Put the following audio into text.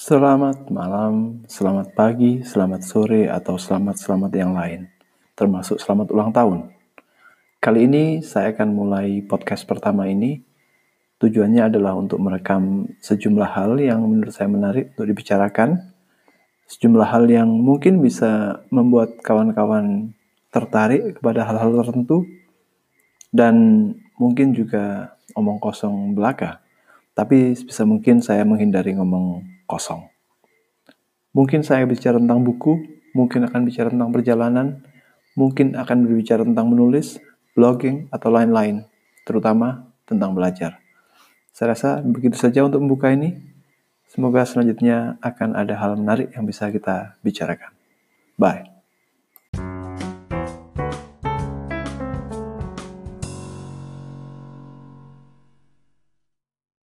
Selamat malam, selamat pagi, selamat sore, atau selamat-selamat yang lain, termasuk selamat ulang tahun. Kali ini saya akan mulai podcast pertama ini. Tujuannya adalah untuk merekam sejumlah hal yang menurut saya menarik untuk dibicarakan, sejumlah hal yang mungkin bisa membuat kawan-kawan tertarik kepada hal-hal tertentu, dan mungkin juga omong kosong belaka. Tapi bisa mungkin saya menghindari ngomong kosong. Mungkin saya bicara tentang buku, mungkin akan bicara tentang perjalanan, mungkin akan berbicara tentang menulis, blogging, atau lain-lain, terutama tentang belajar. Saya rasa begitu saja untuk membuka ini. Semoga selanjutnya akan ada hal menarik yang bisa kita bicarakan. Bye.